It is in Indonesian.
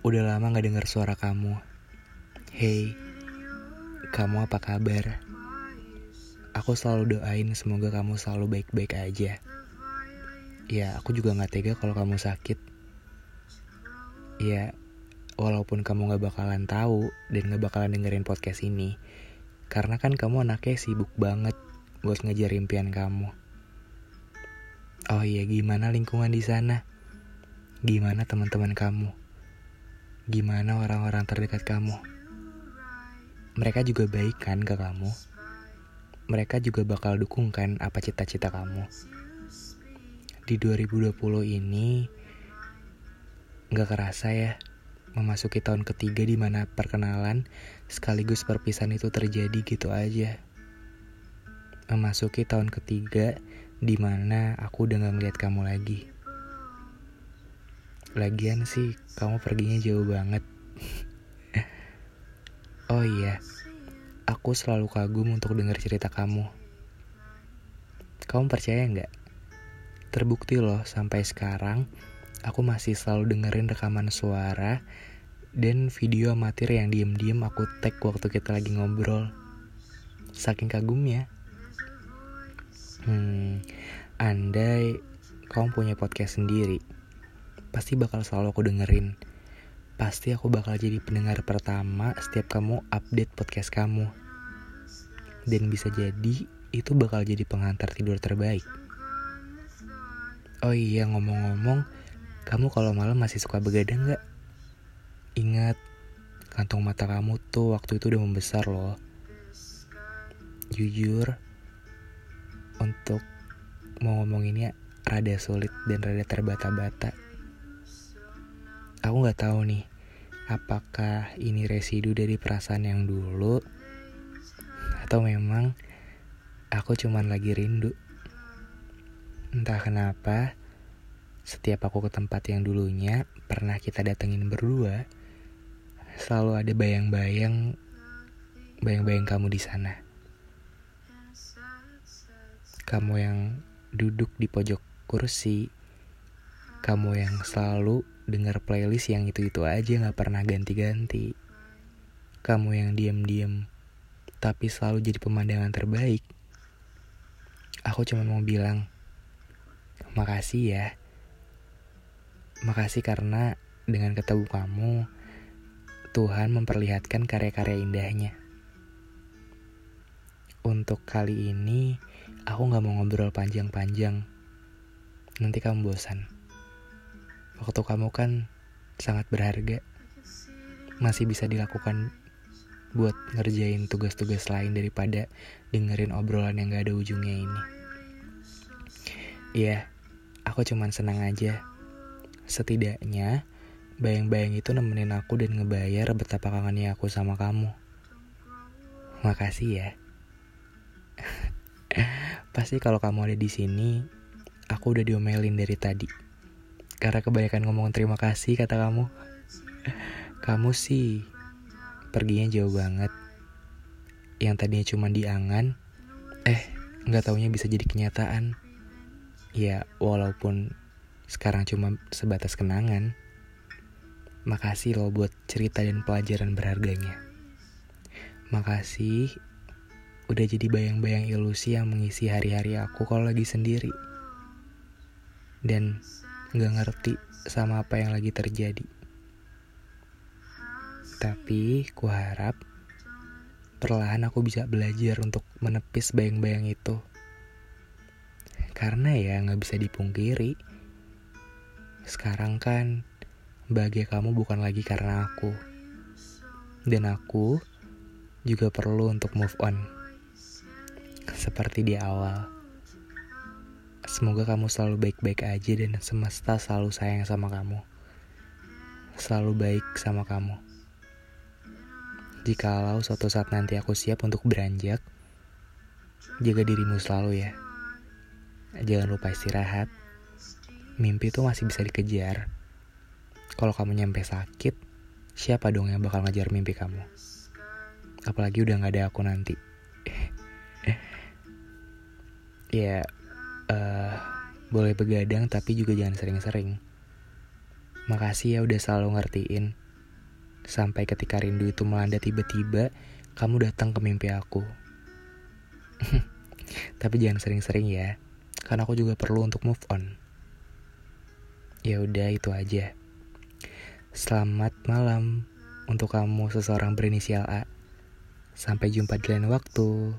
Udah lama gak dengar suara kamu. Hey, kamu apa kabar? Aku selalu doain semoga kamu selalu baik-baik aja. Ya, aku juga gak tega kalau kamu sakit. Ya, walaupun kamu gak bakalan tahu dan gak bakalan dengerin podcast ini. Karena kan kamu anaknya sibuk banget buat ngejar impian kamu. Oh iya, gimana lingkungan di sana? Gimana teman-teman kamu? Gimana orang-orang terdekat kamu? Mereka juga baik kan ke kamu? Mereka juga bakal dukung kan apa cita-cita kamu? Di 2020 ini Gak kerasa ya Memasuki tahun ketiga di mana perkenalan sekaligus perpisahan itu terjadi gitu aja Memasuki tahun ketiga di mana aku udah gak ngeliat kamu lagi Lagian sih, kamu perginya jauh banget. oh iya, aku selalu kagum untuk dengar cerita kamu. Kamu percaya nggak? Terbukti loh sampai sekarang, aku masih selalu dengerin rekaman suara dan video amatir yang diem-diem aku tag waktu kita lagi ngobrol. Saking kagumnya. Hmm, andai kamu punya podcast sendiri pasti bakal selalu aku dengerin. Pasti aku bakal jadi pendengar pertama setiap kamu update podcast kamu. Dan bisa jadi itu bakal jadi pengantar tidur terbaik. Oh iya ngomong-ngomong, kamu kalau malam masih suka begadang gak? Ingat, kantong mata kamu tuh waktu itu udah membesar loh. Jujur, untuk mau ngomonginnya rada sulit dan rada terbata-bata aku nggak tahu nih apakah ini residu dari perasaan yang dulu atau memang aku cuman lagi rindu. Entah kenapa setiap aku ke tempat yang dulunya pernah kita datengin berdua selalu ada bayang-bayang bayang-bayang kamu di sana. Kamu yang duduk di pojok kursi kamu yang selalu denger playlist yang itu-itu aja gak pernah ganti-ganti. Kamu yang diem-diem, tapi selalu jadi pemandangan terbaik. Aku cuma mau bilang, makasih ya. Makasih karena dengan ketemu kamu, Tuhan memperlihatkan karya-karya indahnya. Untuk kali ini, aku gak mau ngobrol panjang-panjang. Nanti kamu bosan. Waktu kamu kan sangat berharga. Masih bisa dilakukan buat ngerjain tugas-tugas lain daripada dengerin obrolan yang gak ada ujungnya ini. Iya, aku cuman senang aja. Setidaknya, bayang-bayang itu nemenin aku dan ngebayar betapa kangennya aku sama kamu. Makasih ya. Pasti kalau kamu ada di sini, aku udah diomelin dari tadi. Karena kebanyakan ngomong terima kasih kata kamu. Kamu sih perginya jauh banget. Yang tadinya cuma diangan, eh nggak taunya bisa jadi kenyataan. Ya walaupun sekarang cuma sebatas kenangan. Makasih loh buat cerita dan pelajaran berharganya. Makasih udah jadi bayang-bayang ilusi yang mengisi hari-hari aku kalau lagi sendiri. Dan nggak ngerti sama apa yang lagi terjadi. Tapi ku harap perlahan aku bisa belajar untuk menepis bayang-bayang itu. Karena ya nggak bisa dipungkiri. Sekarang kan bahagia kamu bukan lagi karena aku. Dan aku juga perlu untuk move on. Seperti di awal. Semoga kamu selalu baik-baik aja dan semesta selalu sayang sama kamu. Selalu baik sama kamu. Jikalau suatu saat nanti aku siap untuk beranjak, jaga dirimu selalu ya. Jangan lupa istirahat. Mimpi itu masih bisa dikejar. Kalau kamu nyampe sakit, siapa dong yang bakal ngejar mimpi kamu? Apalagi udah gak ada aku nanti. ya, uh, boleh begadang tapi juga jangan sering-sering. Makasih ya udah selalu ngertiin. Sampai ketika rindu itu melanda tiba-tiba, kamu datang ke mimpi aku. Tapi jangan sering-sering ya, karena aku juga perlu untuk move on. Ya udah itu aja. Selamat malam untuk kamu seseorang berinisial A. Sampai jumpa di lain waktu.